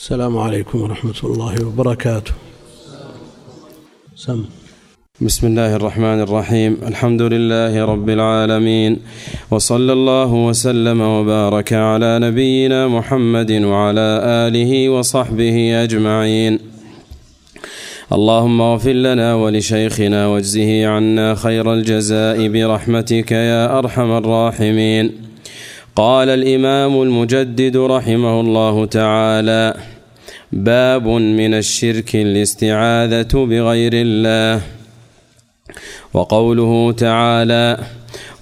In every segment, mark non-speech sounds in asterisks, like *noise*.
السلام عليكم ورحمة الله وبركاته. سم. بسم الله الرحمن الرحيم. الحمد لله رب العالمين. وصلى الله وسلم وبارك على نبينا محمد وعلى آله وصحبه أجمعين. اللهم اغفر لنا ولشيخنا واجزه عنا خير الجزاء برحمتك يا أرحم الراحمين. قال الإمام المجدد رحمه الله تعالى باب من الشرك الاستعاذة بغير الله. وقوله تعالى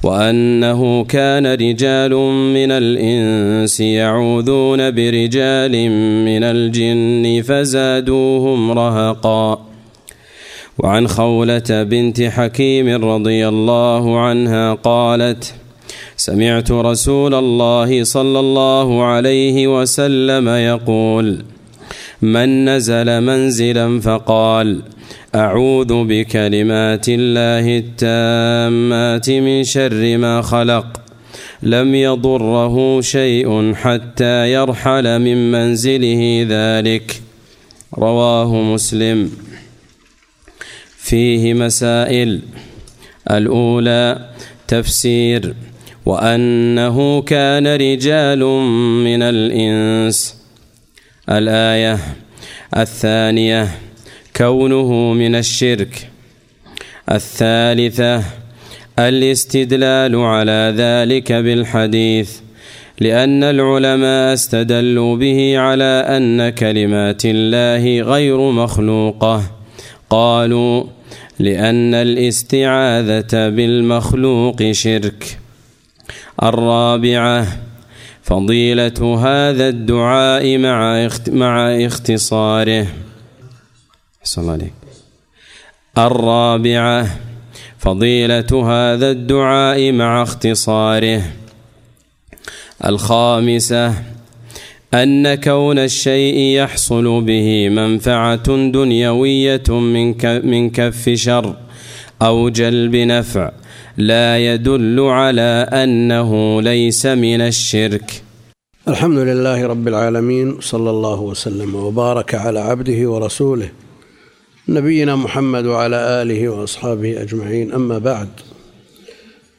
وأنه كان رجال من الإنس يعوذون برجال من الجن فزادوهم رهقا. وعن خولة بنت حكيم رضي الله عنها قالت سمعت رسول الله صلى الله عليه وسلم يقول من نزل منزلا فقال أعوذ بكلمات الله التامات من شر ما خلق لم يضره شيء حتى يرحل من منزله ذلك. رواه مسلم. فيه مسائل. الأولى تفسير وأنه كان رجال من الإنس. الآية الثانية كونه من الشرك. الثالثة الاستدلال على ذلك بالحديث لأن العلماء استدلوا به على أن كلمات الله غير مخلوقة. قالوا لأن الاستعاذة بالمخلوق شرك. الرابعة فضيلة هذا الدعاء مع مع اختصاره. صلى عليك الرابعة فضيلة هذا الدعاء مع اختصاره. الخامسة أن كون الشيء يحصل به منفعة دنيوية من كف شر أو جلب نفع. لا يدل على أنه ليس من الشرك. الحمد لله رب العالمين صلى الله وسلم وبارك على عبده ورسوله نبينا محمد وعلى آله وأصحابه أجمعين. أما بعد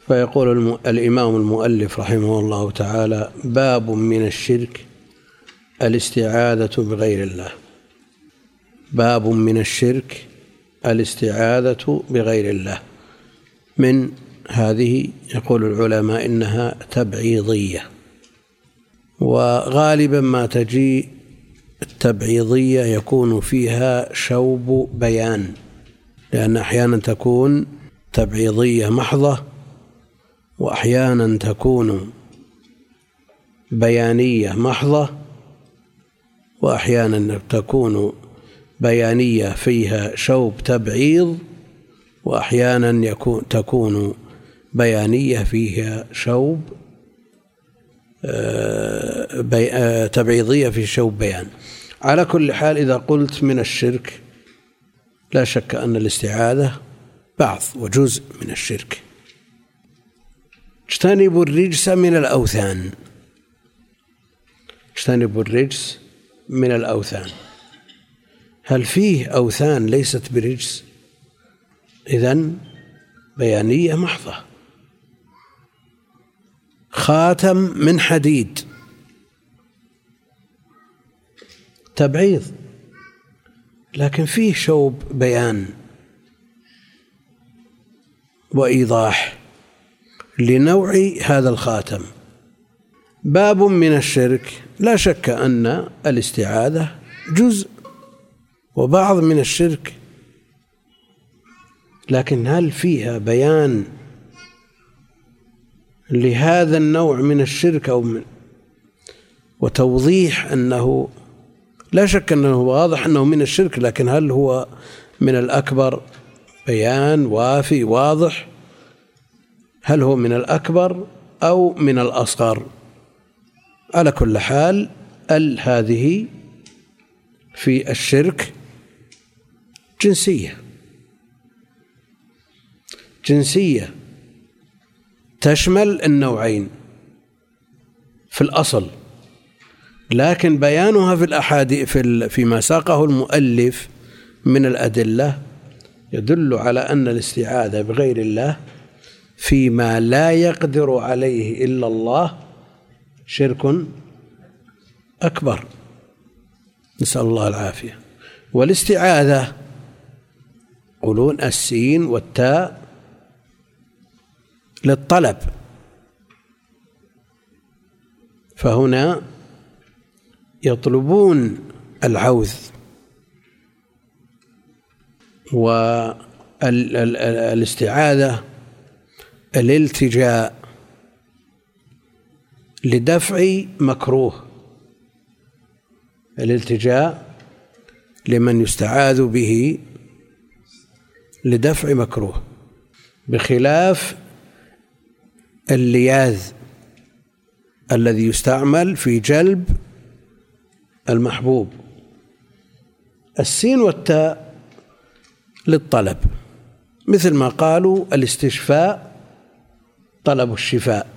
فيقول الإمام المؤلف رحمه الله تعالى باب من الشرك الاستعاذة بغير الله. باب من الشرك الاستعاذة بغير الله. من هذه يقول العلماء إنها تبعيضية وغالبا ما تجي التبعيضية يكون فيها شوب بيان لأن أحيانا تكون تبعيضية محضة وأحيانا تكون بيانية محضة وأحيانا تكون بيانية فيها شوب تبعيض وأحيانا يكون تكون بيانية فيها شوب آه، آه، تبعيضية في شوب بيان. على كل حال إذا قلت من الشرك لا شك أن الاستعاذة بعض وجزء من الشرك. اجتنبوا الرجس من الأوثان. اجتنبوا الرجس من الأوثان. هل فيه أوثان ليست برجس؟ إذن بيانية محضة. خاتم من حديد. تبعيض. لكن فيه شوب بيان. وإيضاح لنوع هذا الخاتم. باب من الشرك. لا شك أن الاستعاذة جزء وبعض من الشرك. لكن هل فيها بيان؟ لهذا النوع من الشرك أو من وتوضيح أنه لا شك أنه واضح أنه من الشرك لكن هل هو من الأكبر؟ بيان وافي واضح. هل هو من الأكبر أو من الأصغر؟ على كل حال ال هذه في الشرك جنسية. جنسية. تشمل النوعين في الأصل لكن بيانها في الأحاديث في فيما ساقه المؤلف من الأدلة يدل على أن الاستعاذة بغير الله فيما لا يقدر عليه إلا الله شرك أكبر. نسأل الله العافية. والاستعاذة يقولون السين والتاء للطلب. فهنا يطلبون العوذ والاستعاذة الالتجاء لدفع مكروه. الالتجاء لمن يستعاذ به لدفع مكروه بخلاف اللياذ الذي يستعمل في جلب المحبوب. السين والتاء للطلب مثل ما قالوا الاستشفاء طلب الشفاء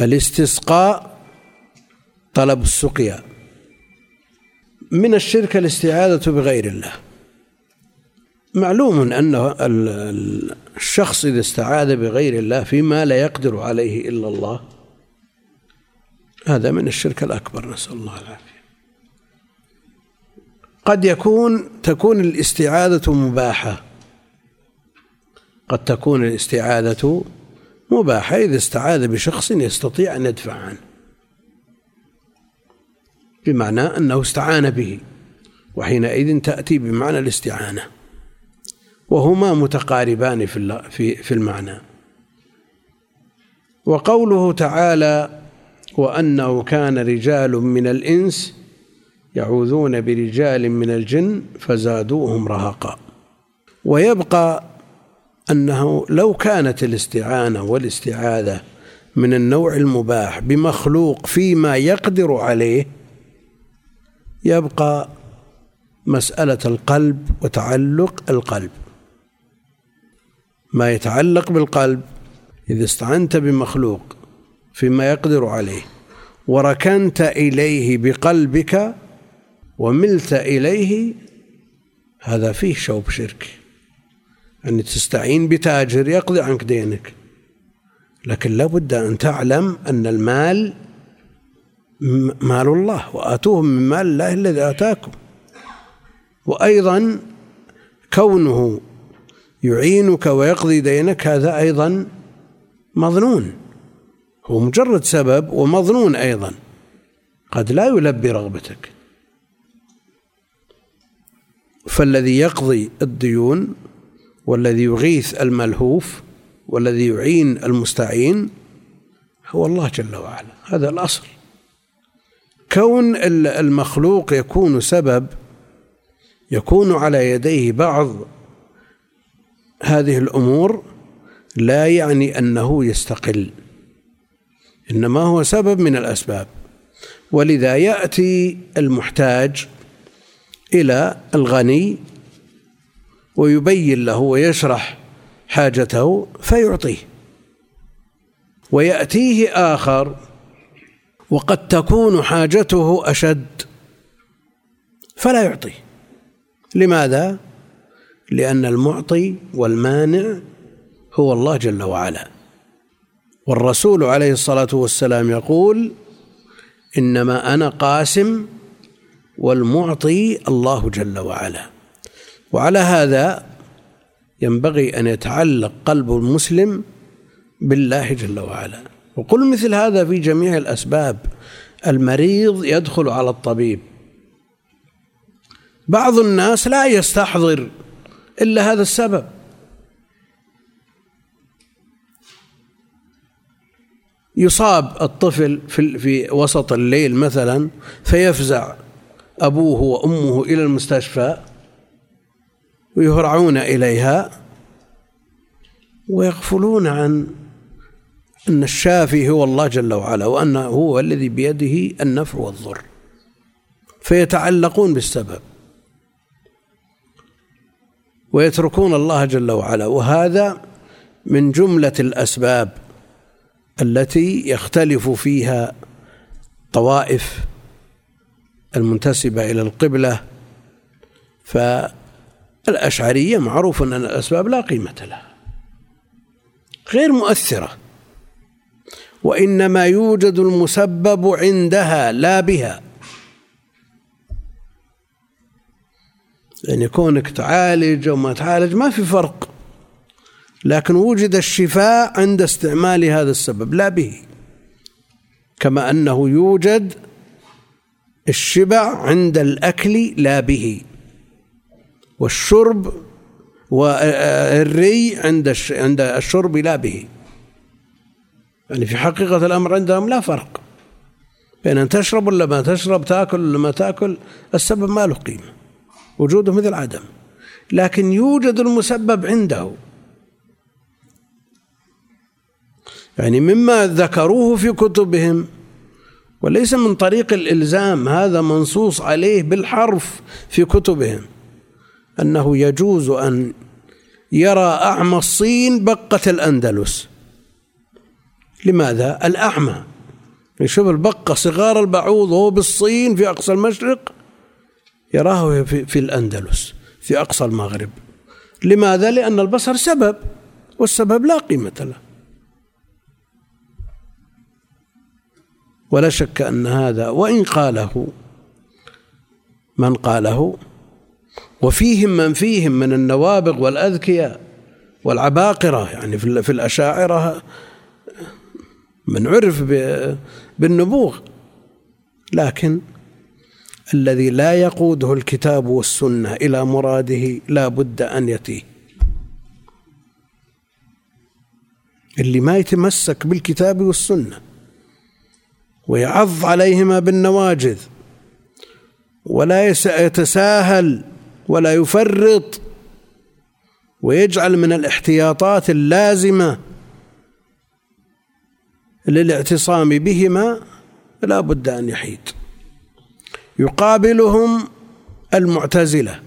الاستسقاء طلب السقيا. من الشرك الاستعاذة بغير الله. معلوم أن الشخص إذا استعاذ بغير الله فيما لا يقدر عليه إلا الله هذا من الشرك الأكبر نسأل الله العافية. قد يكون تكون الاستعاذة مباحة. قد تكون الاستعاذة مباحة إذا استعاذ بشخص يستطيع أن يدفع عنه. بمعنى أنه استعان به وحينئذ تأتي بمعنى الاستعانة. وهما متقاربان في في المعنى. وقوله تعالى وأنه كان رجال من الإنس يعوذون برجال من الجن فزادوهم رهقا. ويبقى أنه لو كانت الاستعانة والاستعاذة من النوع المباح بمخلوق فيما يقدر عليه يبقى مسألة القلب وتعلق القلب. ما يتعلق بالقلب إذا استعنت بمخلوق فيما يقدر عليه وركنت إليه بقلبك وملت إليه هذا فيه شوب شرك. أن تستعين بتاجر يقضي عنك دينك. لكن لابد أن تعلم أن المال مال الله وآتوهم من مال الله الذي آتاكم. وأيضا كونه يعينك ويقضي دينك هذا أيضا مظنون. هو مجرد سبب ومظنون أيضا. قد لا يلبي رغبتك. فالذي يقضي الديون والذي يغيث الملهوف والذي يعين المستعين هو الله جل وعلا. هذا الأصل. كون المخلوق يكون سبب يكون على يديه بعض هذه الأمور لا يعني أنه يستقل إنما هو سبب من الأسباب. ولذا يأتي المحتاج إلى الغني ويبين له ويشرح حاجته فيعطيه. ويأتيه آخر وقد تكون حاجته أشد فلا يعطي لماذا؟ لأن المعطي والمانع هو الله جل وعلا. والرسول عليه الصلاة والسلام يقول إنما أنا قاسم والمعطي الله جل وعلا. وعلى هذا ينبغي أن يتعلق قلب المسلم بالله جل وعلا. وقل مثل هذا في جميع الأسباب. المريض يدخل على الطبيب. بعض الناس لا يستحضر إلا هذا السبب. يصاب الطفل في في وسط الليل مثلا فيفزع أبوه وأمه إلى المستشفى ويهرعون إليها ويغفلون عن أن الشافي هو الله جل وعلا وأنه هو الذي بيده النفع والضر. فيتعلقون بالسبب. ويتركون الله جل وعلا. وهذا من جملة الأسباب التي يختلف فيها طوائف المنتسبة إلى القبلة. فالأشعرية معروف أن الأسباب لا قيمة لها غير مؤثرة وإنما يوجد المسبب عندها لا بها. يعني كونك تعالج أو ما تعالج ما في فرق. لكن وجد الشفاء عند استعمال هذا السبب لا به. كما أنه يوجد الشبع عند الأكل لا به. والشرب والري عند عند الشرب لا به. يعني في حقيقة الأمر عندهم لا فرق. بين أن تشرب ولا ما تشرب تأكل ولا ما تأكل السبب ما له قيمة. وجوده مثل عدم لكن يوجد المسبب عنده. يعني مما ذكروه في كتبهم وليس من طريق الإلزام هذا منصوص عليه بالحرف في كتبهم أنه يجوز أن يرى أعمى الصين بقة الأندلس. لماذا؟ الأعمى. يشوف البقة صغار البعوض وهو بالصين في أقصى المشرق يراه في, في الأندلس في أقصى المغرب. لماذا؟ لأن البصر سبب والسبب لا قيمة له. ولا شك أن هذا وإن قاله من قاله وفيهم من فيهم من النوابغ والأذكياء والعباقرة يعني في الأشاعرة من عرف بالنبوغ. لكن الذي لا يقوده الكتاب والسنة إلى مراده لا بد أن يتيه. اللي ما يتمسك بالكتاب والسنة ويعض عليهما بالنواجذ ولا يتساهل ولا يفرط ويجعل من الاحتياطات اللازمة للاعتصام بهما لا بد أن يحيد يقابلهم المعتزلة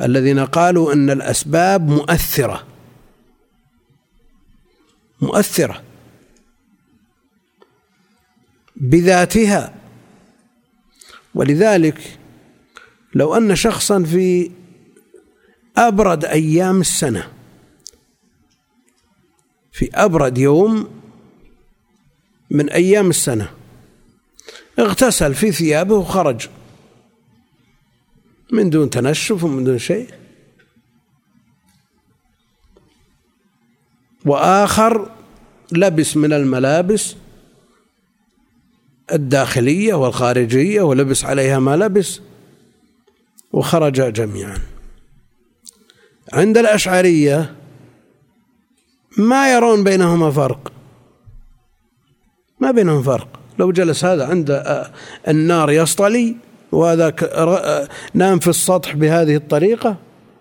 الذين قالوا إن الأسباب مؤثرة. مؤثرة. بذاتها. ولذلك لو أن شخصا في أبرد أيام السنة في أبرد يوم من أيام السنة اغتسل في ثيابه وخرج. من دون تنشف ومن دون شيء. وآخر لبس من الملابس الداخلية والخارجية ولبس عليها ما لبس وخرجا جميعا. عند الأشعرية ما يرون بينهما فرق. ما بينهم فرق. لو جلس هذا عند النار يصطلي وهذا نام في السطح بهذه الطريقة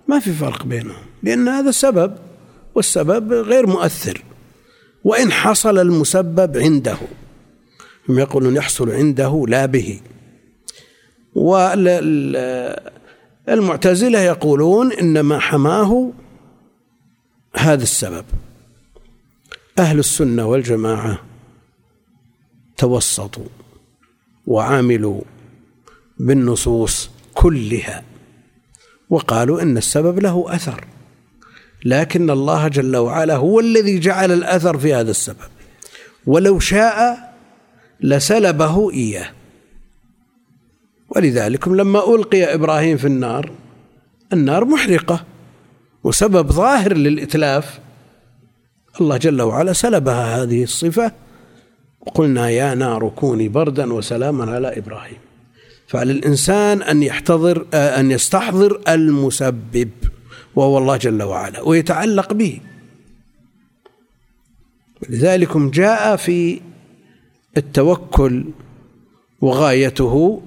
ما في فرق بينهم لأن هذا سبب والسبب غير مؤثر. وإن حصل المسبب عنده هم يقولون يحصل عنده لا به. والمعتزلة يقولون إنما حماه هذا السبب. أهل السنة والجماعة توسطوا وعاملوا بالنصوص كلها وقالوا إن السبب له أثر لكن الله جل وعلا هو الذي جعل الأثر في هذا السبب. ولو شاء لسلبه إياه. ولذلك لما ألقي إبراهيم في النار النار محرقة وسبب ظاهر للإتلاف الله جل وعلا سلبها هذه الصفة وقلنا يا نار كوني بردا وسلاما على إبراهيم. فعلى الإنسان أن يحتضر أن يستحضر المسبب وهو الله جل وعلا ويتعلق به. لذلك جاء في التوكل وغايته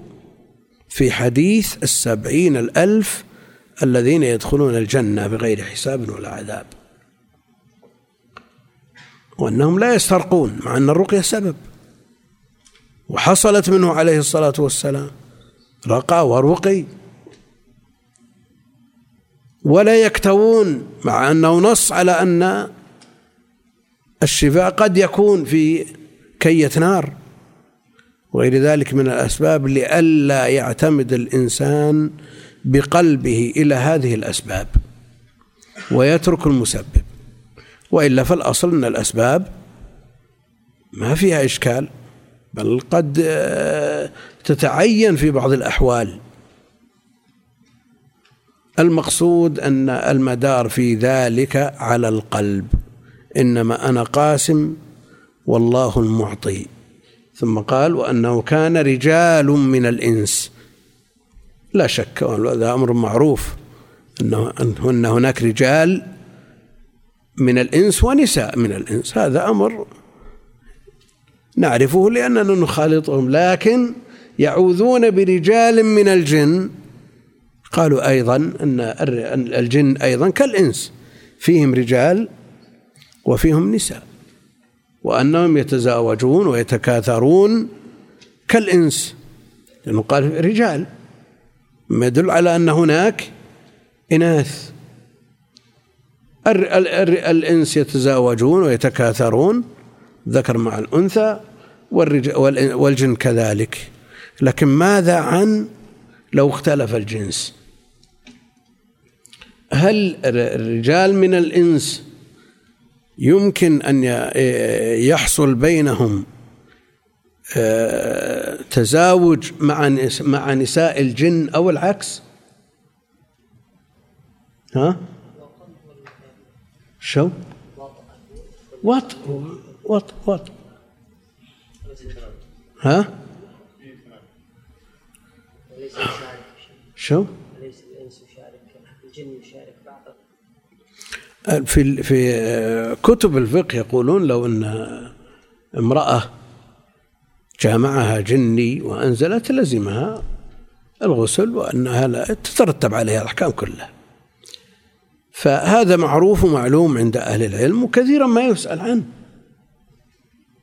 في حديث السبعين الألف الذين يدخلون الجنة بغير حساب ولا عذاب. وأنهم لا يسترقون مع أن الرقية سبب. وحصلت منه عليه الصلاة والسلام رقى ورقي. ولا يكتوون مع أنه نص على أن الشفاء قد يكون في كية نار. وغير ذلك من الأسباب لئلا يعتمد الإنسان بقلبه إلى هذه الأسباب. ويترك المسبب. وإلا فالأصل أن الأسباب ما فيها إشكال بل قد آه، تتعين في بعض الأحوال. المقصود أن المدار في ذلك على القلب إنما أنا قاسم والله المعطي. ثم قال وأنه كان رجال من الإنس. لا شك هذا أمر معروف أنه أن هناك رجال من الإنس ونساء. من الإنس هذا أمر نعرفه لأننا نخالطهم لكن يعوذون برجال من الجن. قالوا أيضا أن الجن أيضا كالإنس. فيهم رجال وفيهم نساء وأنهم يتزاوجون ويتكاثرون كالإنس. لأنه قال رجال ما يدل على أن هناك إناث. الإنس يتزاوجون ويتكاثرون ذكر مع الأنثى والجن كذلك. لكن ماذا عن لو اختلف الجنس؟ هل الرجال من الإنس يمكن أن يحصل بينهم آه، تزاوج مع مع نساء الجن أو العكس؟ ها؟ شو؟ وط وط وط ها؟ شو؟ الجن يشارك بعضه في في كتب الفقه يقولون لو أن امرأة جامعها جني وأنزلت لزمها الغسل وأنها لا تترتب عليها الأحكام كلها. فهذا معروف ومعلوم عند أهل العلم وكثيرا ما يسأل عنه.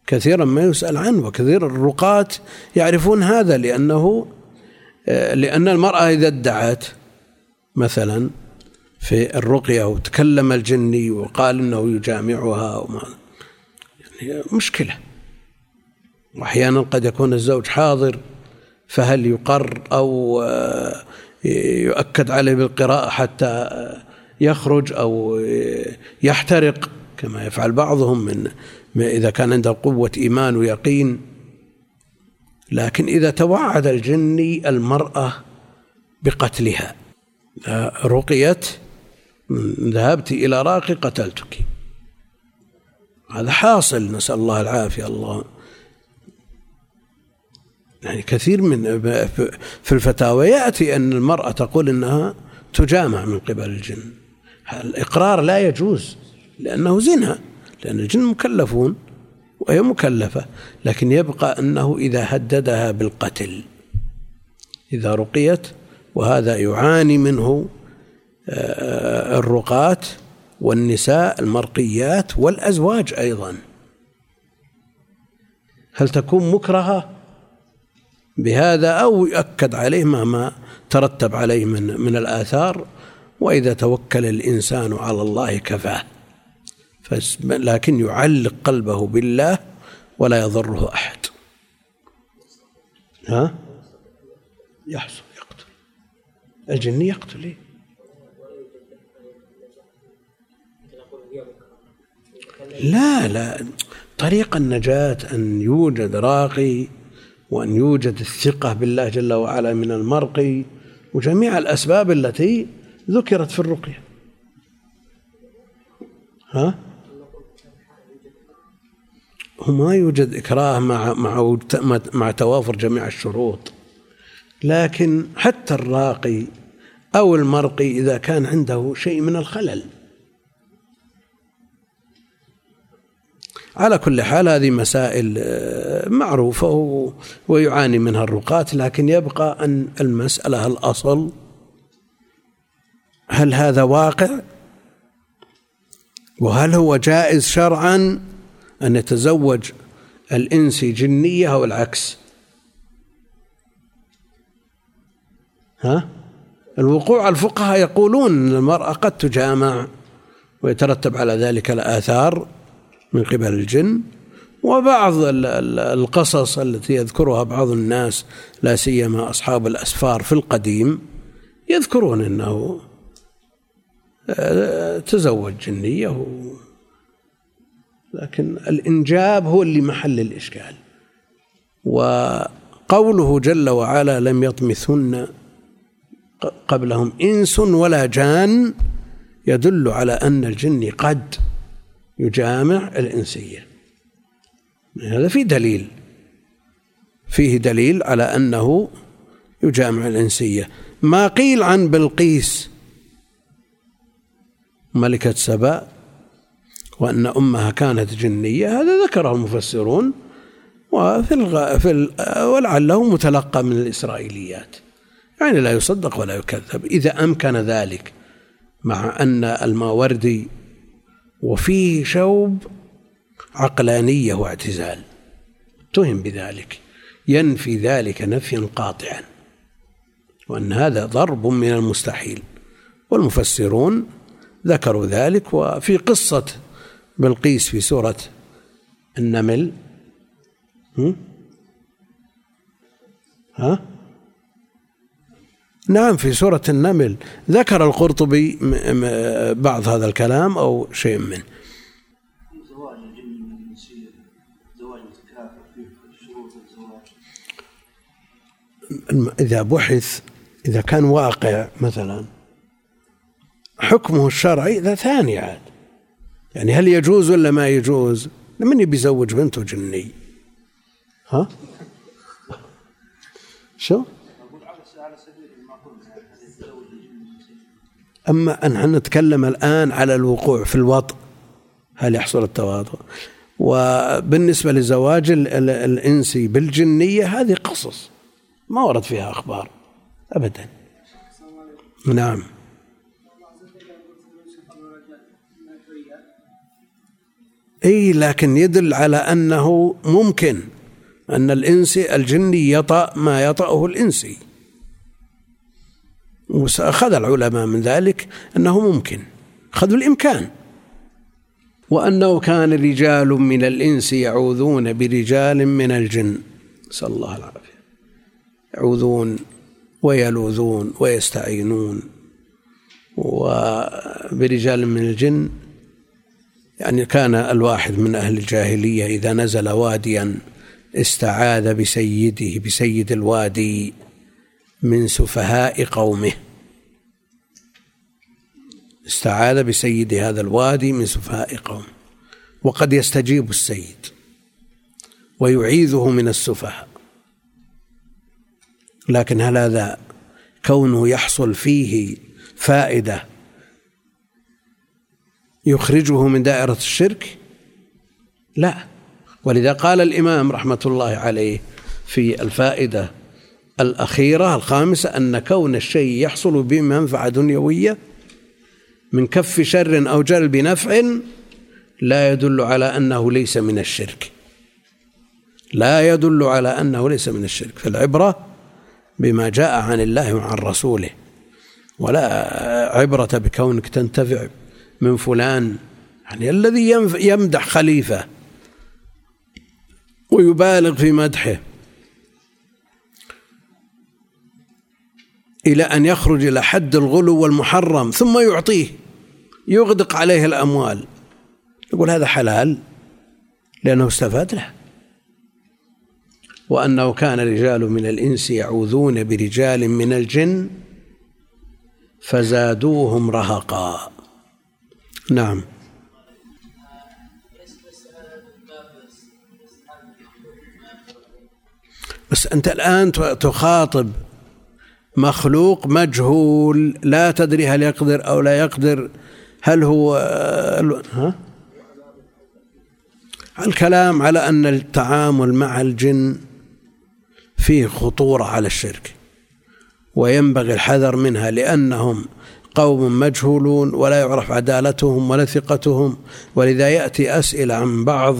كثيرا ما يسأل عنه وكثير الرقاة يعرفون هذا لأنه لأن المرأة إذا ادعت مثلا في الرقية وتكلم الجني وقال إنه يجامعها وما يعني مشكلة. واحيانا قد يكون الزوج حاضر فهل يقر آه، يؤكد عليه بالقراءة حتى يخرج أو يحترق كما يفعل بعضهم من إذا كان عنده قوة إيمان ويقين. لكن إذا توعد الجني المرأة بقتلها رقيت ذهبت إلى راقي قتلتك. هذا حاصل نسأل الله العافية الله. يعني كثير من في الفتاوى يأتي أن المرأة تقول أنها تجامع من قبل الجن. الإقرار لا يجوز لأنه زنا لأن الجن مكلفون وهي مكلفة لكن يبقى أنه إذا هددها بالقتل إذا رقيت وهذا يعاني منه آه، الرقاة والنساء المرقيات والأزواج أيضا. هل تكون مكرهة بهذا أو يؤكد عليه مهما ترتب عليه من من الآثار؟ وإذا توكل الإنسان على الله كفاه لكن يعلق قلبه بالله ولا يضره أحد. ها؟ يحصل الجن يقتل. إيه؟ لا لا. طريق النجاة أن يوجد راقي وأن يوجد الثقة بالله جل وعلا من المرقي وجميع الأسباب التي ذكرت في الرقية. ها؟ وما يوجد إكراه مع مع مع توافر جميع الشروط. لكن حتى الراقي أو المرقي إذا كان عنده شيء من الخلل. على كل حال هذه مسائل آه، معروفة ويعاني منها الرقاة لكن يبقى أن المسألة الأصل هل هذا واقع؟ وهل هو جائز شرعا أن يتزوج الإنسي جنية أو العكس؟ ها؟ الوقوع الفقهاء يقولون أن المرأة قد تجامع ويترتب على ذلك الآثار من قبل الجن وبعض القصص التي يذكرها بعض الناس لا سيما أصحاب الأسفار في القديم يذكرون أنه تزوج جنية لكن الإنجاب هو اللي محل الإشكال. وقوله جل وعلا لم يطمثن قبلهم إنس ولا جان يدل على أن الجن قد يجامع الإنسية. هذا في دليل. فيه دليل على أنه يجامع الإنسية. ما قيل عن بلقيس ملكة سبأ وأن أمها كانت جنية هذا ذكره المفسرون وفي الغ... في ال... ولعله متلقى من الإسرائيليات. يعني لا يصدق ولا يكذب. إذا أمكن ذلك مع أن الماوردي وفيه شوب عقلانية واعتزال اتهم بذلك. ينفي ذلك نفيا قاطعا. وأن هذا ضرب من المستحيل. والمفسرون ذكروا ذلك وفي قصة بلقيس في سورة النمل. ها؟ نعم في سورة النمل. ذكر القرطبي بعض هذا الكلام أو شيء منه. إذا بحث إذا كان واقع مثلا حكمه الشرعي ذا ثاني عاد. يعني هل يجوز ولا ما يجوز؟ من يبي يزوج بنته جني؟ ها؟ شو؟ أما أن نتكلم الآن على الوقوع في الوطء هل يحصل التواضع؟ وبالنسبة لزواج الإنسي بالجنية هذه قصص ما ورد فيها أخبار أبدا. نعم. إي لكن يدل على أنه ممكن أن الانسي الجني يطأ ما يطأه الانسي وأخذ العلماء من ذلك أنه ممكن أخذوا الإمكان. وأنه كان رجال من الإنس يعوذون برجال من الجن. نسأل الله العافية. يعوذون ويلوذون ويستعينون وبرجال من الجن يعني كان الواحد من أهل الجاهلية إذا نزل واديا استعاذ بسيده بسيد الوادي من سفهاء قومه. استعاذ بسيد هذا الوادي من سفهاء قومه. وقد يستجيب السيد ويعيذه من السفهاء. لكن هل هذا كونه يحصل فيه فائدة يخرجه من دائرة الشرك؟ لا. ولذا قال الإمام رحمة الله عليه في الفائدة الأخيرة الخامسة أن كون الشيء يحصل بمنفعة دنيوية من كف شر أو جلب نفع لا يدل على أنه ليس من الشرك. لا يدل على أنه ليس من الشرك. فالعبرة بما جاء عن الله وعن رسوله ولا عبرة بكونك تنتفع من فلان يعني الذي يمدح خليفة ويبالغ في مدحه. إلى أن يخرج إلى حد الغلو والمحرم ثم يعطيه يغدق عليه الأموال. يقول هذا حلال لأنه استفاد له. وأنه كان رجال من الإنس يعوذون برجال من الجن فزادوهم رهقا نعم بس أنت الآن تخاطب مخلوق مجهول لا تدري هل يقدر أو لا يقدر هل هو ها؟ الكلام على أن التعامل مع الجن فيه خطورة على الشرك وينبغي الحذر منها لأنهم قوم مجهولون ولا يعرف عدالتهم ولا ثقتهم. ولذا يأتي أسئلة عن بعض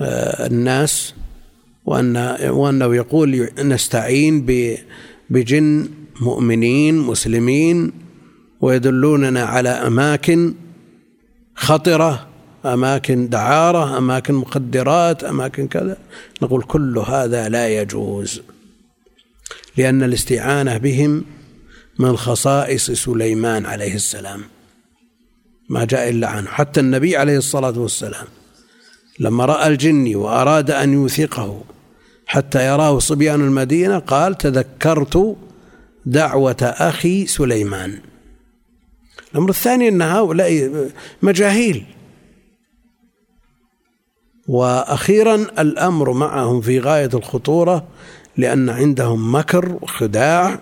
آه، الناس وأن وأنه يقول نستعين بجن مؤمنين مسلمين ويدلوننا على أماكن خطرة أماكن دعارة أماكن مخدرات أماكن كذا. نقول كل هذا لا يجوز لأن الاستعانة بهم من خصائص سليمان عليه السلام. ما جاء إلا عنه. حتى النبي عليه الصلاة والسلام لما رأى الجني وأراد أن يوثقه حتى يراه صبيان المدينة قال تذكرت دعوة أخي سليمان. الأمر الثاني أن هؤلاء مجاهيل. وأخيرا الأمر معهم في غاية الخطورة لأن عندهم مكر وخداع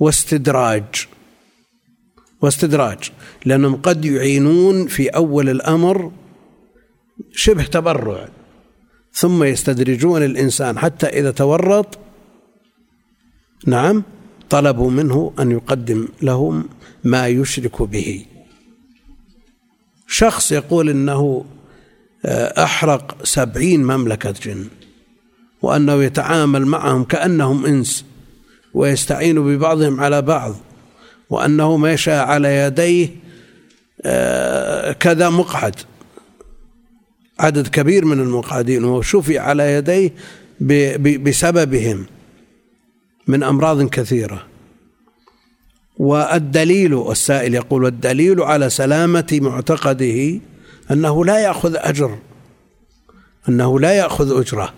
واستدراج. واستدراج. لأنهم قد يعينون في أول الأمر شبه تبرع. ثم يستدرجون الإنسان حتى إذا تورط. نعم طلبوا منه أن يقدم لهم ما يشرك به. شخص يقول إنه آه، أحرق سبعين مملكة جن وأنه يتعامل معهم كأنهم إنس. ويستعين ببعضهم على بعض وأنه مشى على يديه آه، كذا مقعد عدد كبير من المقعدين وشفي على يديه بسببهم من أمراض كثيرة. والدليل السائل يقول والدليل على سلامة معتقده أنه لا يأخذ أجر أنه لا يأخذ أجرة.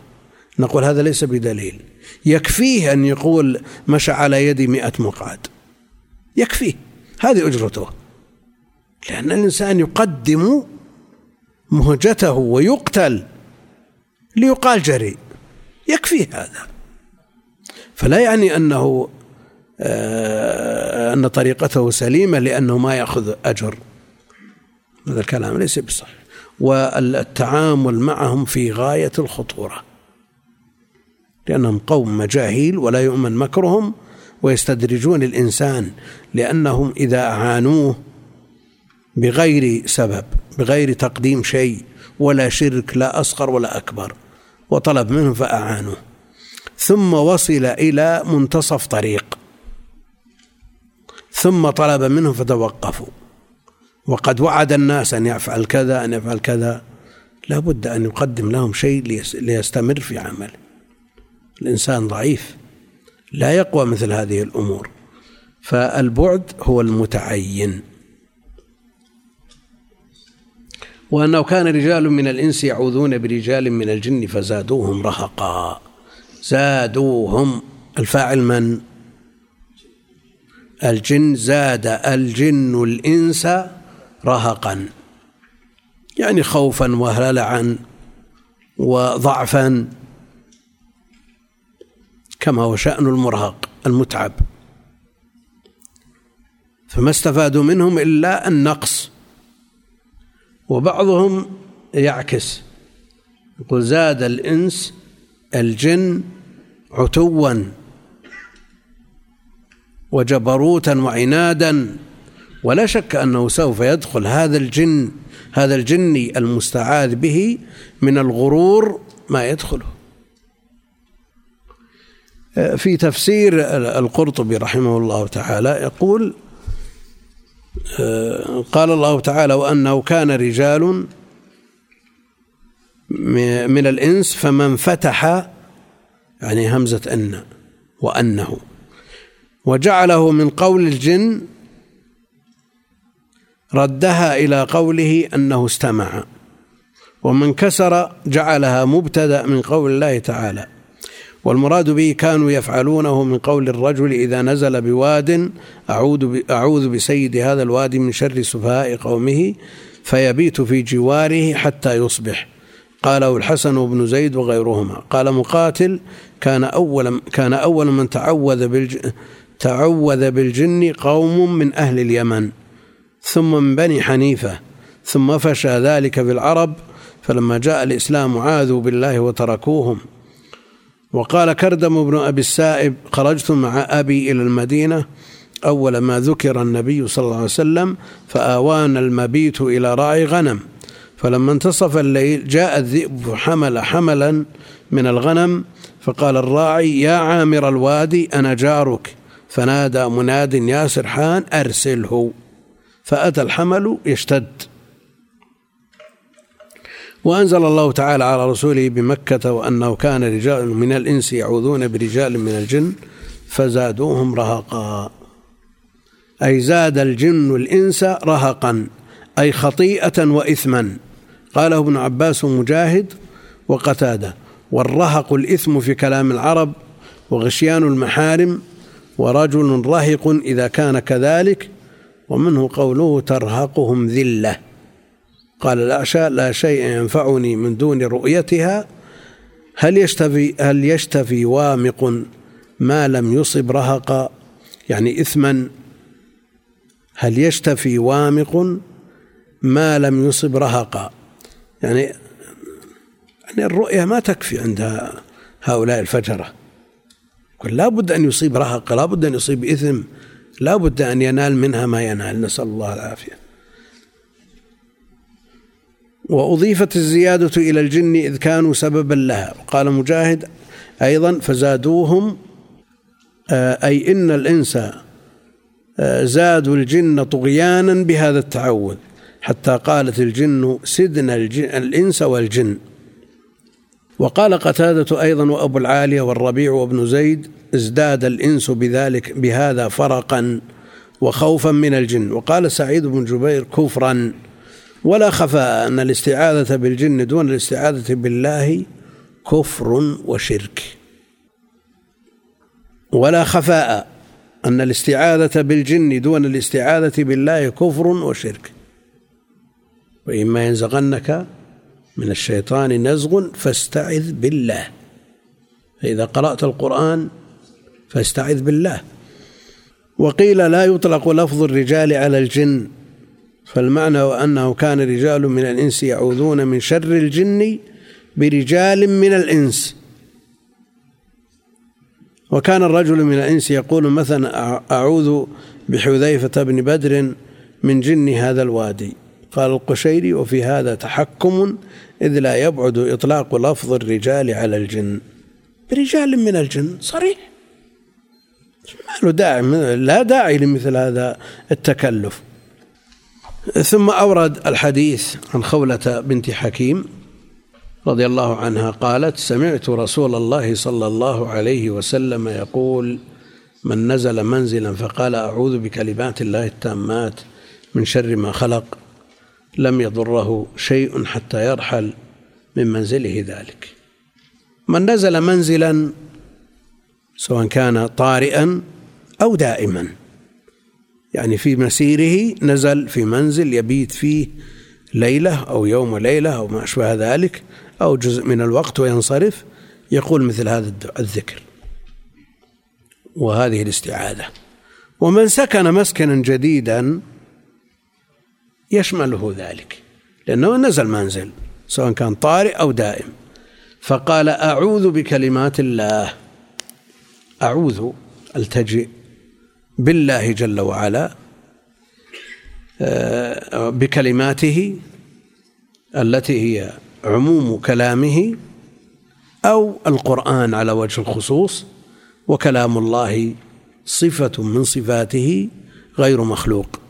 نقول هذا ليس بدليل. يكفيه أن يقول مشى على يدي مئة مقعد. يكفيه. هذه أجرته. لأن الإنسان يقدم مهجته ويقتل ليقال جريء. يكفيه هذا. فلا يعني أنه آه، أن طريقته سليمة لأنه ما يأخذ أجر. هذا الكلام ليس بصحيح. والتعامل معهم في غاية الخطورة. لأنهم قوم مجاهيل ولا يؤمن مكرهم ويستدرجون الإنسان لأنهم إذا أعانوه بغير سبب بغير تقديم شيء ولا شرك لا أصغر ولا أكبر وطلب منهم فأعانوه. ثم وصل إلى منتصف طريق. ثم طلب منهم فتوقفوا. وقد وعد الناس أن يفعل كذا أن يفعل كذا. لا بد أن يقدم لهم شيء ليستمر في عمله. الإنسان ضعيف لا يقوى مثل هذه الأمور. فالبعد هو المتعين. وأنه كان رجال من الإنس يعوذون برجال من الجن فزادوهم رهقا. زادوهم. الفاعل من؟ الجن. زاد الجن الإنس رهقا. يعني خوفا وهلعا وضعفا. كما هو شأن المرهق المتعب. فما استفادوا منهم إلا النقص. وبعضهم يعكس. يقول زاد الإنس الجن عتوا وجبروتا وعنادا. ولا شك أنه سوف يدخل هذا الجن هذا الجني المستعاذ به من الغرور ما يدخله. في تفسير القرطبي رحمه الله تعالى يقول قال الله تعالى وأنه كان رجال من الإنس فمن فتح يعني همزة أن وأنه. وجعله من قول الجن ردها إلى قوله أنه استمع ومن كسر جعلها مبتدأ من قول الله تعالى. والمراد به كانوا يفعلونه من قول الرجل إذا نزل بواد أعوذ أعوذ بسيد هذا الوادي من شر سفهاء قومه فيبيت في جواره حتى يصبح. قاله الحسن بن زيد وغيرهما. قال مقاتل كان أول كان أول من تعوذ بالج تعوذ بالجن قوم من أهل اليمن ثم من بني حنيفة ثم فشى ذلك في العرب فلما جاء الإسلام عاذوا بالله وتركوهم. وقال كردم بن أبي السائب خرجت مع أبي إلى المدينة أول ما ذكر النبي صلى الله عليه وسلم فآوانا المبيت إلى راعي غنم. فلما انتصف الليل جاء الذئب حمل حملا من الغنم فقال الراعي يا عامر الوادي أنا جارك. فنادى مناد يا سرحان أرسله. فأتى الحمل يشتد. وأنزل الله تعالى على رسوله بمكة وأنه كان رجال من الإنس يعوذون برجال من الجن فزادوهم رهقا. أي زاد الجن الإنس رهقا أي خطيئة وإثما. قاله ابن عباس ومجاهد وقتادة والرهق الإثم في كلام العرب وغشيان المحارم ورجل رهق إذا كان كذلك ومنه قوله ترهقهم ذلة. قال الأعشى لا شيء ينفعني من دون رؤيتها. هل يشتفي هل يشتفي وامق ما لم يصب رهقا؟ يعني إثما هل يشتفي وامق ما لم يصب رهقا؟ يعني يعني الرؤية ما تكفي عند هؤلاء الفجرة. لا بد أن يصيب رهق لا بد أن يصيب إثم لا بد أن ينال منها ما ينال. نسأل الله العافية. وأضيفت الزيادة إلى الجن إذ كانوا سببا لها. قال مجاهد أيضا فزادوهم آه، أي إن الإنس آه، زادوا الجن طغيانا بهذا التعوذ حتى قالت الجن سدنا الإنس والجن. وقال قتادة أيضا وأبو العالية والربيع وابن زيد ازداد الإنس بذلك بهذا فرقا وخوفا من الجن. وقال سعيد بن جبير كفرا. ولا خفاء أن الاستعاذة بالجن دون الاستعاذة بالله كفر وشرك. ولا خفاء أن الاستعاذة بالجن دون الاستعاذة بالله كفر وشرك. وإما ينزغنك من الشيطان نزغ فاستعذ بالله. فإذا قرأت القرآن فاستعذ بالله. وقيل لا يطلق لفظ الرجال على الجن. فالمعنى أنه كان رجال من الإنس يعوذون من شر الجن برجال من الإنس. وكان الرجل من الإنس يقول مثلا أعوذ بحذيفة بن بدر من جن هذا الوادي. قال القشيري وفي هذا تحكم إذ لا يبعد إطلاق لفظ الرجال على الجن. برجال من الجن صريح. ما له داعي لا داعي لمثل هذا التكلف. ثم أورد الحديث عن خولة بنت حكيم رضي الله عنها قالت سمعت رسول الله صلى الله عليه وسلم يقول من نزل منزلا فقال أعوذ بكلمات الله التامات من شر ما خلق لم يضره شيء حتى يرحل من منزله ذلك. من نزل منزلا سواء كان طارئا أو دائما. يعني في مسيره نزل في منزل يبيت فيه ليلة أو يوم وليلة أو ما أشبه ذلك أو جزء من الوقت وينصرف يقول مثل هذا الذكر. وهذه الاستعاذة. ومن سكن مسكنا جديدا يشمله ذلك لأنه نزل منزل سواء كان طارئ أو دائم. فقال أعوذ بكلمات الله. أعوذ ألتجئ. بالله جل وعلا آه، بكلماته التي هي عموم كلامه أو القرآن على وجه الخصوص وكلام الله صفة من صفاته غير مخلوق.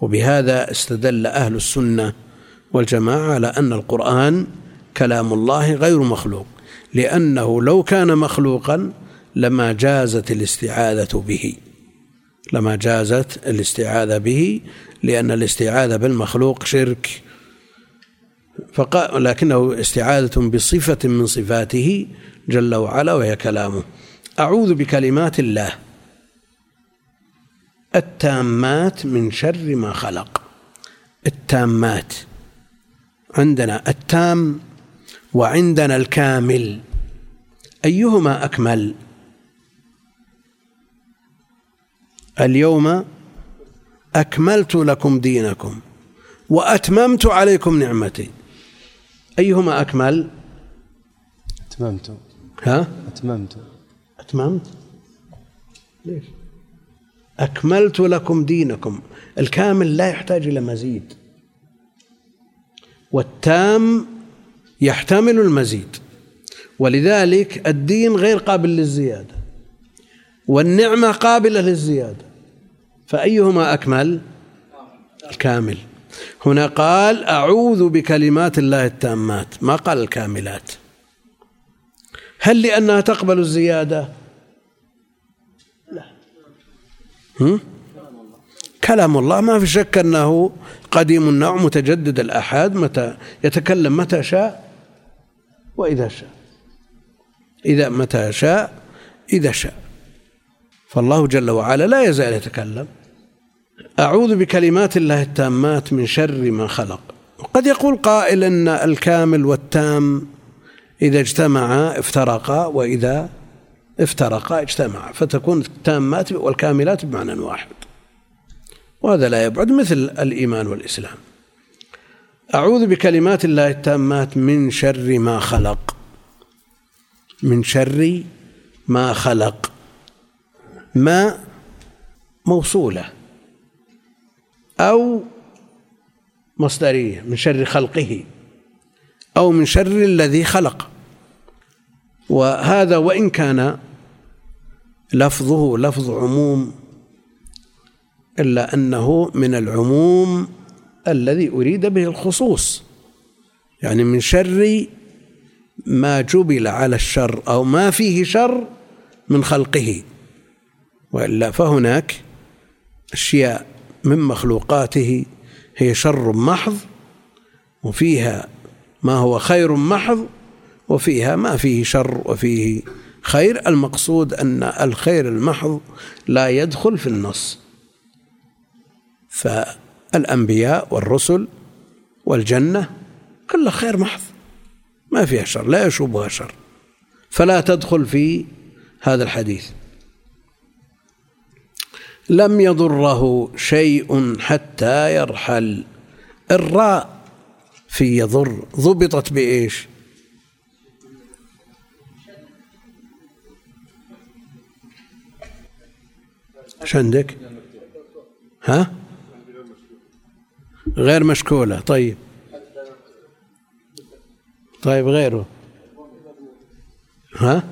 وبهذا استدل أهل السنة والجماعة على أن القرآن كلام الله غير مخلوق لأنه لو كان مخلوقا لما جازت الاستعاذة به. لما جازت الاستعاذة به لأن الاستعاذة بالمخلوق شرك. فقال لكنه استعاذة بصفة من صفاته جل وعلا وهي كلامه. أعوذ بكلمات الله. التامات من شر ما خلق. التامات. عندنا التام وعندنا الكامل. أيهما أكمل؟ اليوم أكملت لكم دينكم وأتممت عليكم نعمتي. أيهما أكمل؟ أتممت. ها؟ أتممت. أتممت؟ ليش؟ أكملت لكم دينكم. الكامل لا يحتاج إلى مزيد. والتام يحتمل المزيد. ولذلك الدين غير قابل للزيادة. والنعمة قابلة للزيادة. فأيهما أكمل؟ الكامل. هنا قال أعوذ بكلمات الله التامات. ما قال الكاملات؟ هل لأنها تقبل الزيادة؟ لا. هم؟ كلام الله. ما في شك أنه قديم النوع متجدد الأحاد متى يتكلم متى شاء وإذا شاء. إذا متى شاء إذا شاء. فالله جل وعلا لا يزال يتكلم. أعوذ بكلمات الله التامات من شر ما خلق. قد يقول قائل أن الكامل والتام إذا اجتمعا افترقا وإذا افترقا اجتمعا فتكون التامات والكاملات بمعنى واحد. وهذا لا يبعد مثل الإيمان والإسلام. أعوذ بكلمات الله التامات من شر ما خلق. من شر ما خلق. ما موصولة. أو مصدرية من شر خلقه أو من شر الذي خلق. وهذا وإن كان لفظه لفظ عموم إلا أنه من العموم الذي أريد به الخصوص. يعني من شر ما جبل على الشر أو ما فيه شر من خلقه. وإلا فهناك أشياء من مخلوقاته هي شر محض وفيها ما هو خير محض وفيها ما فيه شر وفيه خير. المقصود أن الخير المحض لا يدخل في النص. فالأنبياء والرسل والجنة كلها خير محض ما فيها شر لا يشوبها شر. فلا تدخل في هذا الحديث. لم يضره شيء حتى يرحل. الراء في يضر. ضبطت بإيش؟ إيش عندك؟ ها؟ غير مشكولة. طيب. طيب غيره. ها؟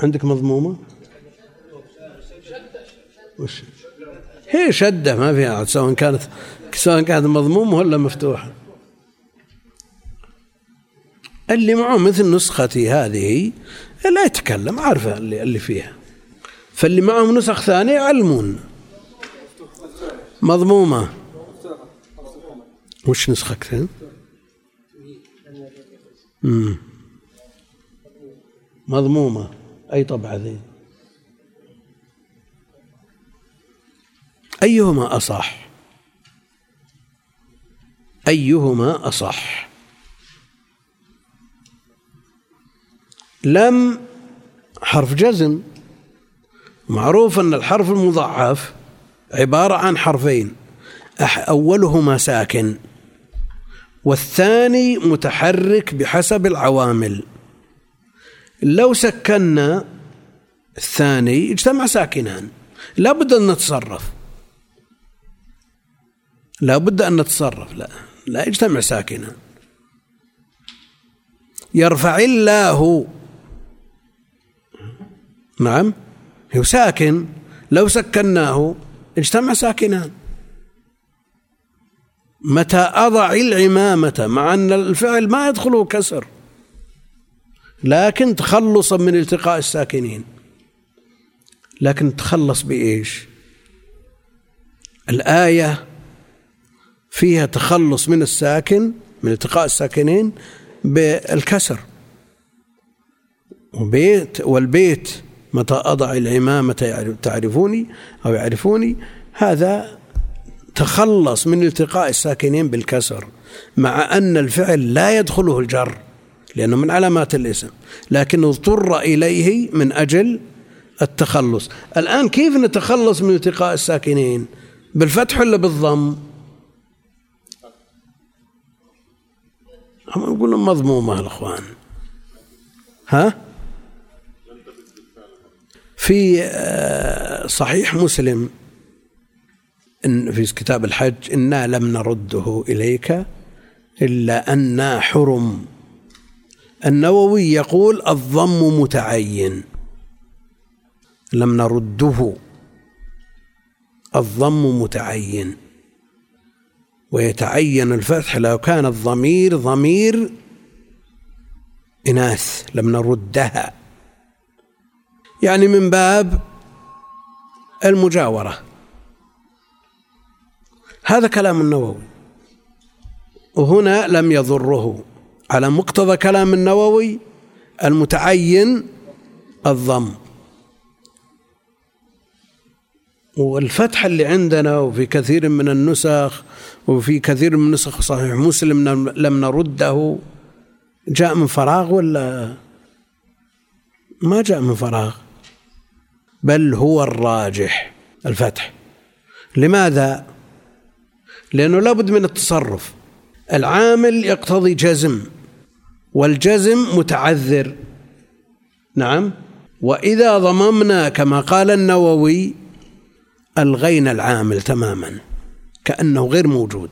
عندك مضمومة؟ وش؟ هي شدة ما فيها سواء كانت سواء كانت مضمومة ولا مفتوحة. اللي معه مثل نسختي هذه لا يتكلم عارفة اللي, اللي فيها. فاللي معهم نسخ ثانية يعلمون مضمومة. وش نسختين؟ مضمومة. أي طبعة ذي؟ أيهما أصح؟ أيهما أصح؟ لم حرف جزم. معروف أن الحرف المضاعف عبارة عن حرفين. أولهما ساكن والثاني متحرك بحسب العوامل. لو سكنا الثاني اجتمع ساكنان. لا بد أن نتصرف. لا بد أن نتصرف. لا. لا يجتمع ساكنان يرفع الله. نعم. هو ساكن. لو سكناه اجتمع ساكنان متى أضع العمامة؟ مع أن الفعل ما يدخله كسر. لكن تخلصا من التقاء الساكنين. لكن تخلص بإيش؟ الآية فيها تخلص من الساكن من التقاء الساكنين بالكسر. وبيت والبيت متى أضع العمامة تعرفوني أو يعرفوني هذا تخلص من التقاء الساكنين بالكسر مع أن الفعل لا يدخله الجر لأنه من علامات الاسم. لكنه اضطر إليه من أجل التخلص. الآن كيف نتخلص من التقاء الساكنين؟ بالفتح ولا بالضم؟ هم نقول مضمومة الأخوان ها؟ في آه، صحيح مسلم إن في كتاب الحج إنا لم نرده إليك إلا أنا حرم. النووي يقول الضم متعين. لم نرده. الضم متعين. ويتعين الفتح لو كان الضمير ضمير إناث لم نردها. يعني من باب المجاورة. هذا كلام النووي. وهنا لم يضره. على مقتضى كلام النووي المتعين الضم. والفتح اللي عندنا وفي كثير من النسخ وفي كثير من نسخ صحيح مسلم لم نرده. جاء من فراغ ولا؟ ما جاء من فراغ. بل هو الراجح الفتح. لماذا؟ لأنه لابد من التصرف. العامل يقتضي جزم والجزم متعذر. نعم. وإذا ضممنا كما قال النووي ألغينا العامل تماما كأنه غير موجود.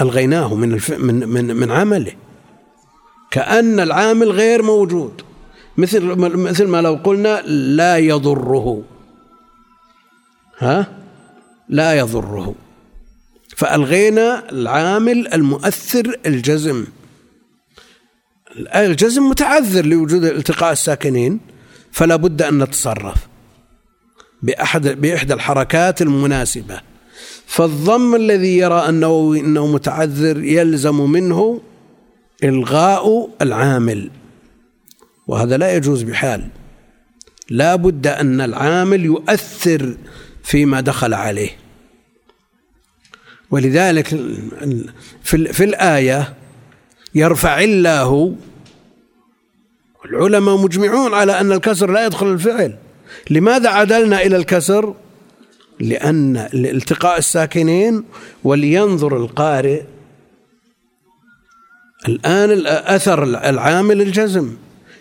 ألغيناه من الف... من من من عمله. كأن العامل غير موجود. مثل مثل ما لو قلنا لا يضره. ها؟ لا يضره. فألغينا العامل المؤثر الجزم. الجزم متعذر لوجود التقاء الساكنين فلا بد أن نتصرف. بأحد بإحدى الحركات المناسبة. فالضم الذي يرى أنه إنه متعذر يلزم منه إلغاء العامل. وهذا لا يجوز بحال. لا بد أن العامل يؤثر فيما دخل عليه. ولذلك في, في الآية يرفع الله العلماء مجمعون على أن الكسر لا يدخل الفعل. لماذا عدلنا إلى الكسر؟ لأن التقاء الساكنين ولينظر القارئ الآن أثر العامل الجزم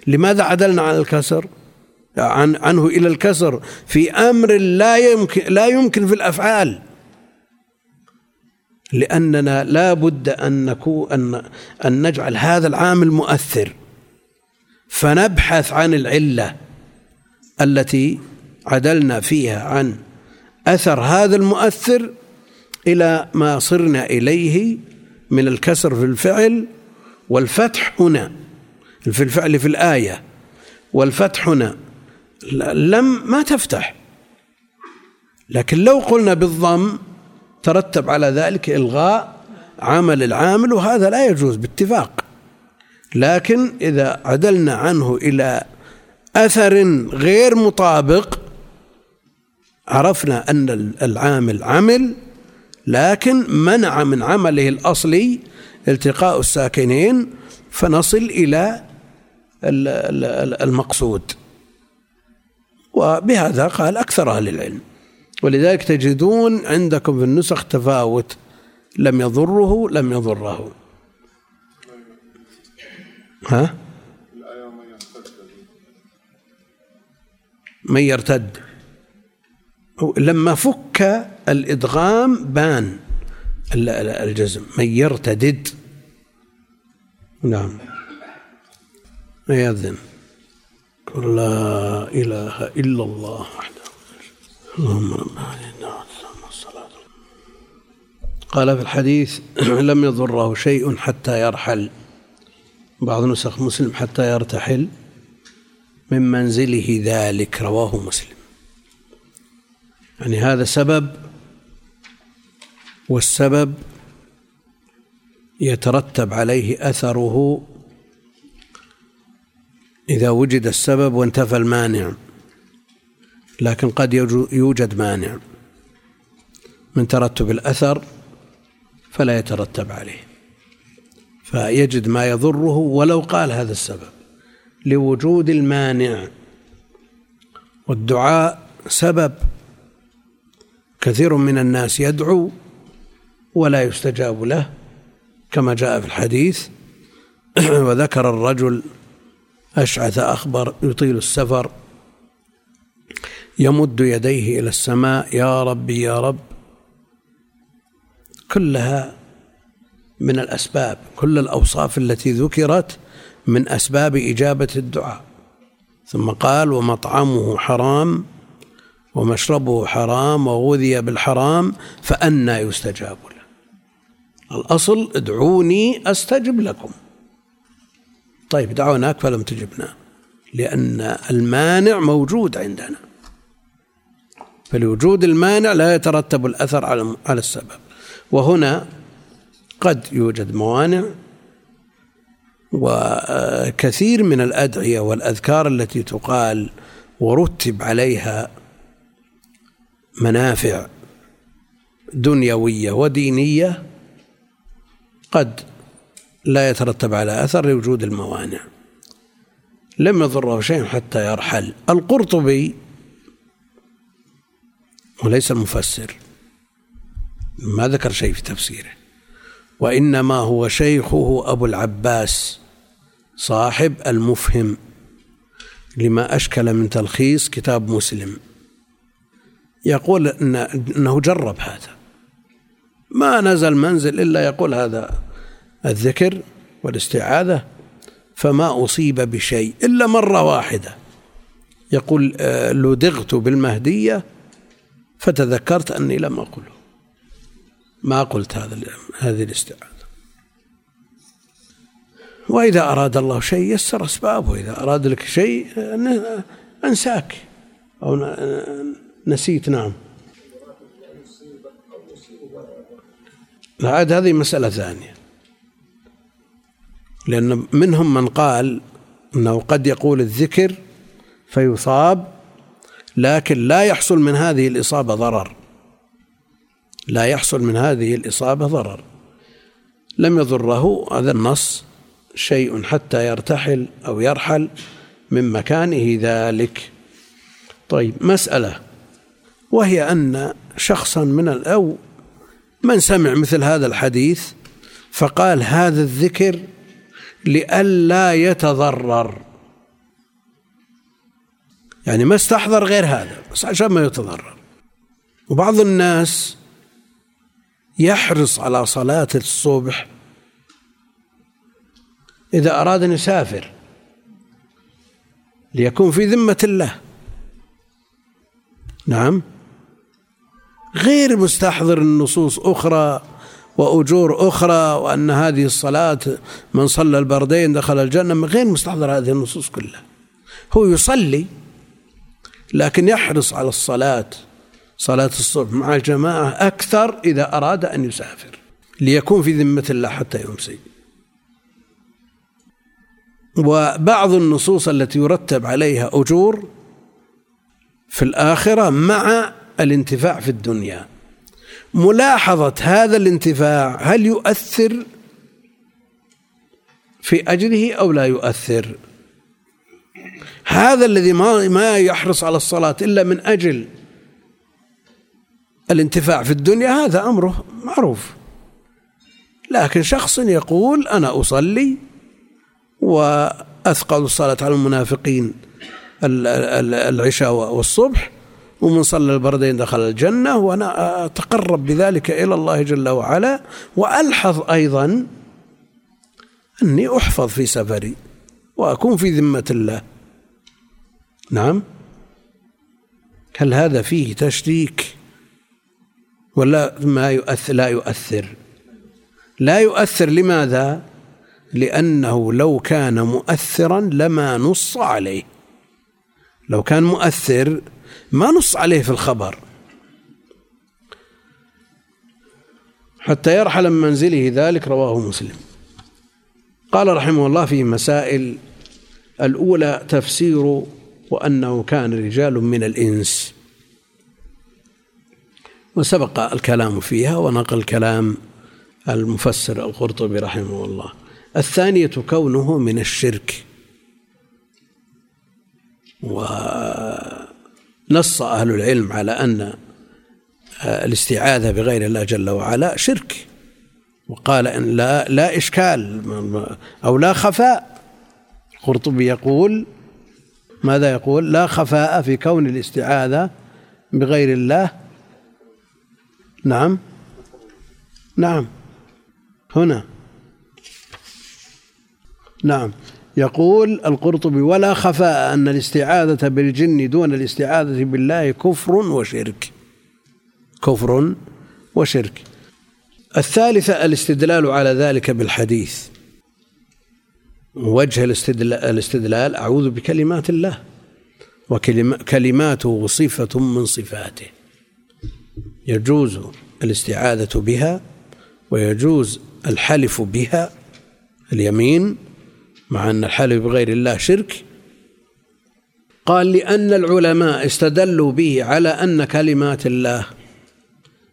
لماذا عدلنا عن الكسر؟ عن عنه إلى الكسر في أمر لا يمكن لا يمكن في الأفعال. لأننا لا بد أن نكون أن أن نجعل هذا العامل مؤثر فنبحث عن العلة. التي عدلنا فيها عن أثر هذا المؤثر إلى ما صرنا إليه من الكسر في الفعل والفتح هنا في الفعل في الآية والفتح هنا. لم ما تفتح. لكن لو قلنا بالضم ترتب على ذلك إلغاء عمل العامل وهذا لا يجوز باتفاق. لكن إذا عدلنا عنه إلى أثر غير مطابق. عرفنا أن العامل عمل لكن منع من عمله الأصلي التقاء الساكنين فنصل إلى المقصود. وبهذا قال أكثر أهل العلم. ولذلك تجدون عندكم في النسخ تفاوت. لم يضره لم يضره. ها؟ من يرتد. لما فك الإدغام بان الجزم. من يرتدد. نعم. يأذن قل لا إله إلا الله وحده. اللهم رب الصلاة. قال في الحديث *clears throat* لم يضره شيء حتى يرحل. بعض نسخ مسلم حتى يرتحل. من منزله ذلك رواه مسلم. يعني هذا سبب والسبب يترتب عليه أثره إذا وجد السبب وانتفى المانع لكن قد يوجد مانع. من ترتب الأثر فلا يترتب عليه. فيجد ما يضره ولو قال هذا السبب. لوجود المانع. والدعاء سبب كثير من الناس يدعو ولا يستجاب له كما جاء في الحديث. *clears throat* وذكر الرجل أشعث أخبر يطيل السفر يمد يديه إلى السماء يا ربي يا رب. كلها من الأسباب كل الأوصاف التي ذكرت من أسباب إجابة الدعاء. ثم قال ومطعمه حرام ومشربه حرام وغذي بالحرام فأنى يستجاب له. الأصل ادعوني أستجب لكم. طيب دعوناك فلم تجبنا لأن المانع موجود عندنا. فلوجود المانع لا يترتب الأثر على على السبب. وهنا قد يوجد موانع وكثير من الأدعية والأذكار التي تقال ورتب عليها منافع دنيوية ودينية قد لا يترتب على أثر لوجود الموانع. لم يضره شيء حتى يرحل. القرطبي وليس المفسر ما ذكر شيء في تفسيره وإنما هو شيخه أبو العباس. صاحب المفهم لما أشكل من تلخيص كتاب مسلم. يقول أنه جرب هذا. ما نزل منزل إلا يقول هذا الذكر والاستعاذة فما أصيب بشيء إلا مرة واحدة. يقول آه، لدغت بالمهدية فتذكرت أني لم أقله. ما قلت هذا هذه الاستعاذة. وإذا أراد الله شيء يسر أسبابه إذا أراد لك شيء أنساك. أو نسيت نعم. عاد هذه مسألة ثانية. لأن منهم من قال أنه قد يقول الذكر فيصاب لكن لا يحصل من هذه الإصابة ضرر. لا يحصل من هذه الإصابة ضرر. لم يضره هذا النص. شيء حتى يرتحل أو يرحل من مكانه ذلك. طيب مسألة وهي أن شخصا من أو من سمع مثل هذا الحديث فقال هذا الذكر لئلا يتضرر. يعني ما استحضر غير هذا بس عشان ما يتضرر. وبعض الناس يحرص على صلاة الصبح إذا أراد أن يسافر ليكون في ذمة الله. نعم. غير مستحضر النصوص أخرى وأجور أخرى وأن هذه الصلاة من صلى البردين دخل الجنة غير مستحضر هذه النصوص كلها. هو يصلي لكن يحرص على الصلاة صلاة الصبح مع الجماعة أكثر إذا أراد أن يسافر ليكون في ذمة الله حتى يمسي وبعض النصوص التي يرتب عليها أجور في الآخرة مع الانتفاع في الدنيا. ملاحظة هذا الانتفاع هل يؤثر في أجره أو لا يؤثر؟ هذا الذي ما ما يحرص على الصلاة إلا من أجل الانتفاع في الدنيا هذا أمره معروف. لكن شخص يقول أنا أصلي وأثقل الصلاة على المنافقين العشاء والصبح ومن صلى البردين دخل الجنة وأنا أتقرب بذلك إلى الله جل وعلا وألحظ أيضا أني أحفظ في سفري وأكون في ذمة الله. نعم؟ هل هذا فيه تشريك؟ ولا ما يؤثر لا يؤثر. لا يؤثر لماذا؟ لأنه لو كان مؤثرا لما نص عليه. لو كان مؤثر ما نص عليه في الخبر. حتى يرحل من منزله ذلك رواه مسلم. قال رحمه الله في مسائل الأولى تفسير وأنه كان رجال من الإنس. وسبق الكلام فيها ونقل كلام المفسر القرطبي رحمه الله. الثانية كونه من الشرك. ونص أهل العلم على أن الاستعاذة بغير الله جل وعلا شرك. وقال إن لا لا إشكال أو لا خفاء. القرطبي يقول ماذا يقول؟ لا خفاء في كون الاستعاذة بغير الله. نعم. نعم. هنا. نعم. يقول القرطبي ولا خفاء أن الاستعاذة بالجن دون الاستعاذة بالله كفر وشرك. كفر وشرك. الثالثة الاستدلال على ذلك بالحديث. وجه الاستدلال أعوذ بكلمات الله وكلماته صفة من صفاته. يجوز الاستعاذة بها ويجوز الحلف بها اليمين مع أن الحلف بغير الله شرك. قال لأن العلماء استدلوا به على أن كلمات الله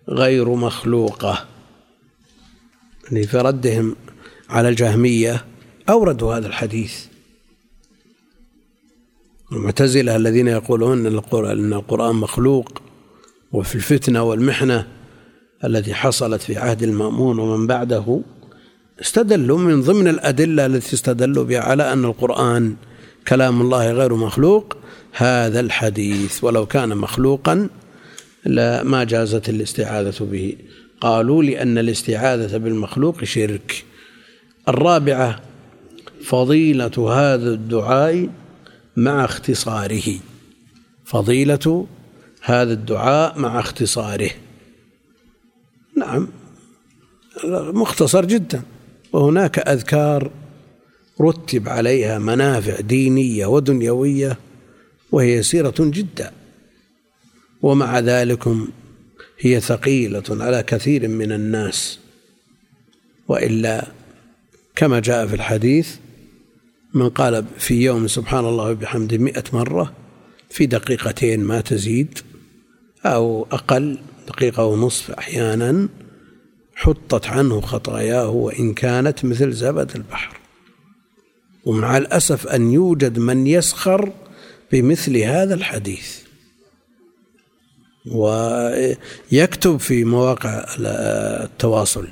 غير مخلوقة. يعني في ردهم على الجهمية أوردوا هذا الحديث. المعتزلة الذين يقولون أن القرآن مخلوق وفي الفتنة والمحنة التي حصلت في عهد المأمون ومن بعده استدلوا من ضمن الأدلة التي استدلوا بها على أن القرآن كلام الله غير مخلوق هذا الحديث. ولو كان مخلوقا لا ما جازت الاستعاذة به. قالوا لأن الاستعاذة بالمخلوق شرك. الرابعة فضيلة هذا الدعاء مع اختصاره. فضيلة هذا الدعاء مع اختصاره. نعم مختصر جدا. وهناك أذكار رتب عليها منافع دينية ودنيوية وهي يسيرة جدا ومع ذلك هي ثقيلة على كثير من الناس. وإلا كما جاء في الحديث من قال في يوم سبحان الله وبحمده مئة مرة في دقيقتين ما تزيد أو أقل دقيقة ونصف أحيانا حطت عنه خطاياه وإن كانت مثل زبد البحر. ومع الأسف أن يوجد من يسخر بمثل هذا الحديث. ويكتب في مواقع التواصل.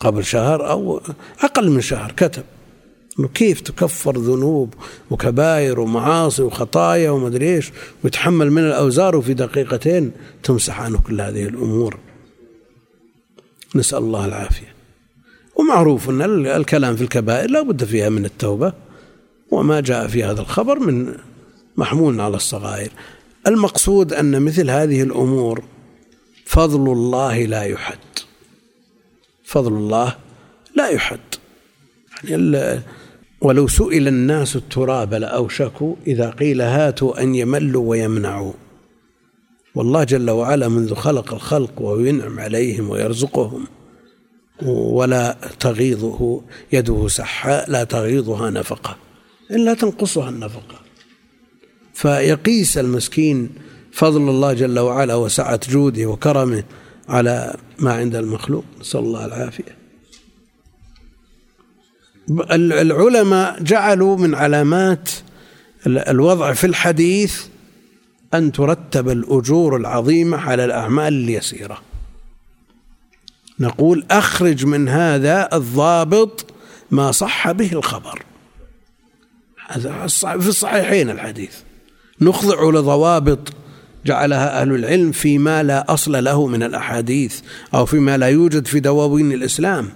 قبل شهر أو أقل من شهر كتب. كيف تكفر ذنوب وكبائر ومعاصي وخطايا ومدري إيش ويتحمل من الأوزار وفي دقيقتين تمسح عنه كل هذه الأمور. نسأل الله العافية. ومعروف أن الكلام في الكبائر لا بد فيها من التوبة وما جاء في هذا الخبر من محمول على الصغائر. المقصود أن مثل هذه الأمور فضل الله لا يحد. فضل الله لا يحد. يعني ولو سئل الناس التراب لأوشكوا إذا قيل هاتوا أن يملوا ويمنعوا. والله جل وعلا منذ خلق الخلق وينعم عليهم ويرزقهم ولا تغيضه يده سحاء لا تغيضها نفقة إلا تنقصها النفقة. فيقيس المسكين فضل الله جل وعلا وسعة جوده وكرمه على ما عند المخلوق. نسأل الله العافية. العلماء جعلوا من علامات الوضع في الحديث أن ترتب الأجور العظيمة على الأعمال اليسيرة. نقول أخرج من هذا الضابط ما صح به الخبر. هذا في الصحيحين الحديث. نخضع لضوابط جعلها أهل العلم فيما لا أصل له من الأحاديث أو فيما لا يوجد في دواوين الإسلام.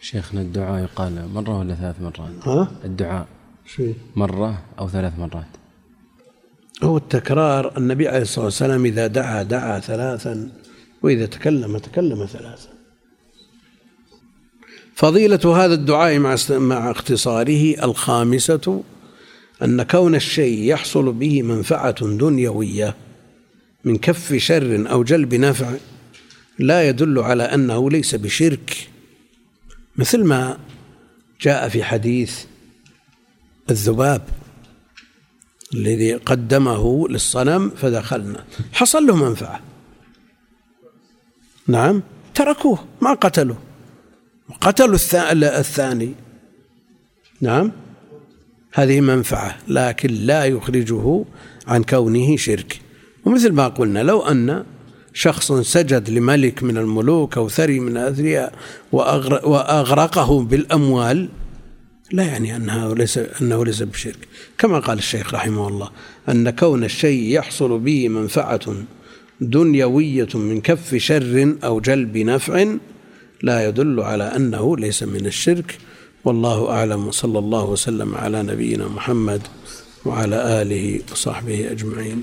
شيخنا الدعاء يقال مرة ولا ثلاث مرات؟ ها؟ الدعاء. شيء. مرة أو ثلاث مرات؟ هو التكرار النبي عليه الصلاة والسلام إذا دعا دعا ثلاثا وإذا تكلم تكلم ثلاثا. فضيلة هذا الدعاء مع مع اختصاره الخامسة أن كون الشيء يحصل به منفعة دنيوية من كف شر أو جلب نفع لا يدل على أنه ليس بشرك. مثل ما جاء في حديث الذباب. الذي قدمه للصنم فدخلنا. حصل له منفعة. نعم. تركوه ما قتلوا قتلوا الثاني. نعم. هذه منفعة لكن لا يخرجه عن كونه شرك. ومثل ما قلنا لو أن شخص سجد لملك من الملوك أو ثري من الأثرياء وأغرقه بالأموال لا يعني أنها ليس أنه ليس بشرك. كما قال الشيخ رحمه الله أن كون الشيء يحصل به منفعة دنيوية من كف شر أو جلب نفع لا يدل على أنه ليس من الشرك. والله أعلم. وصلى الله وسلم على نبينا محمد وعلى آله وصحبه أجمعين.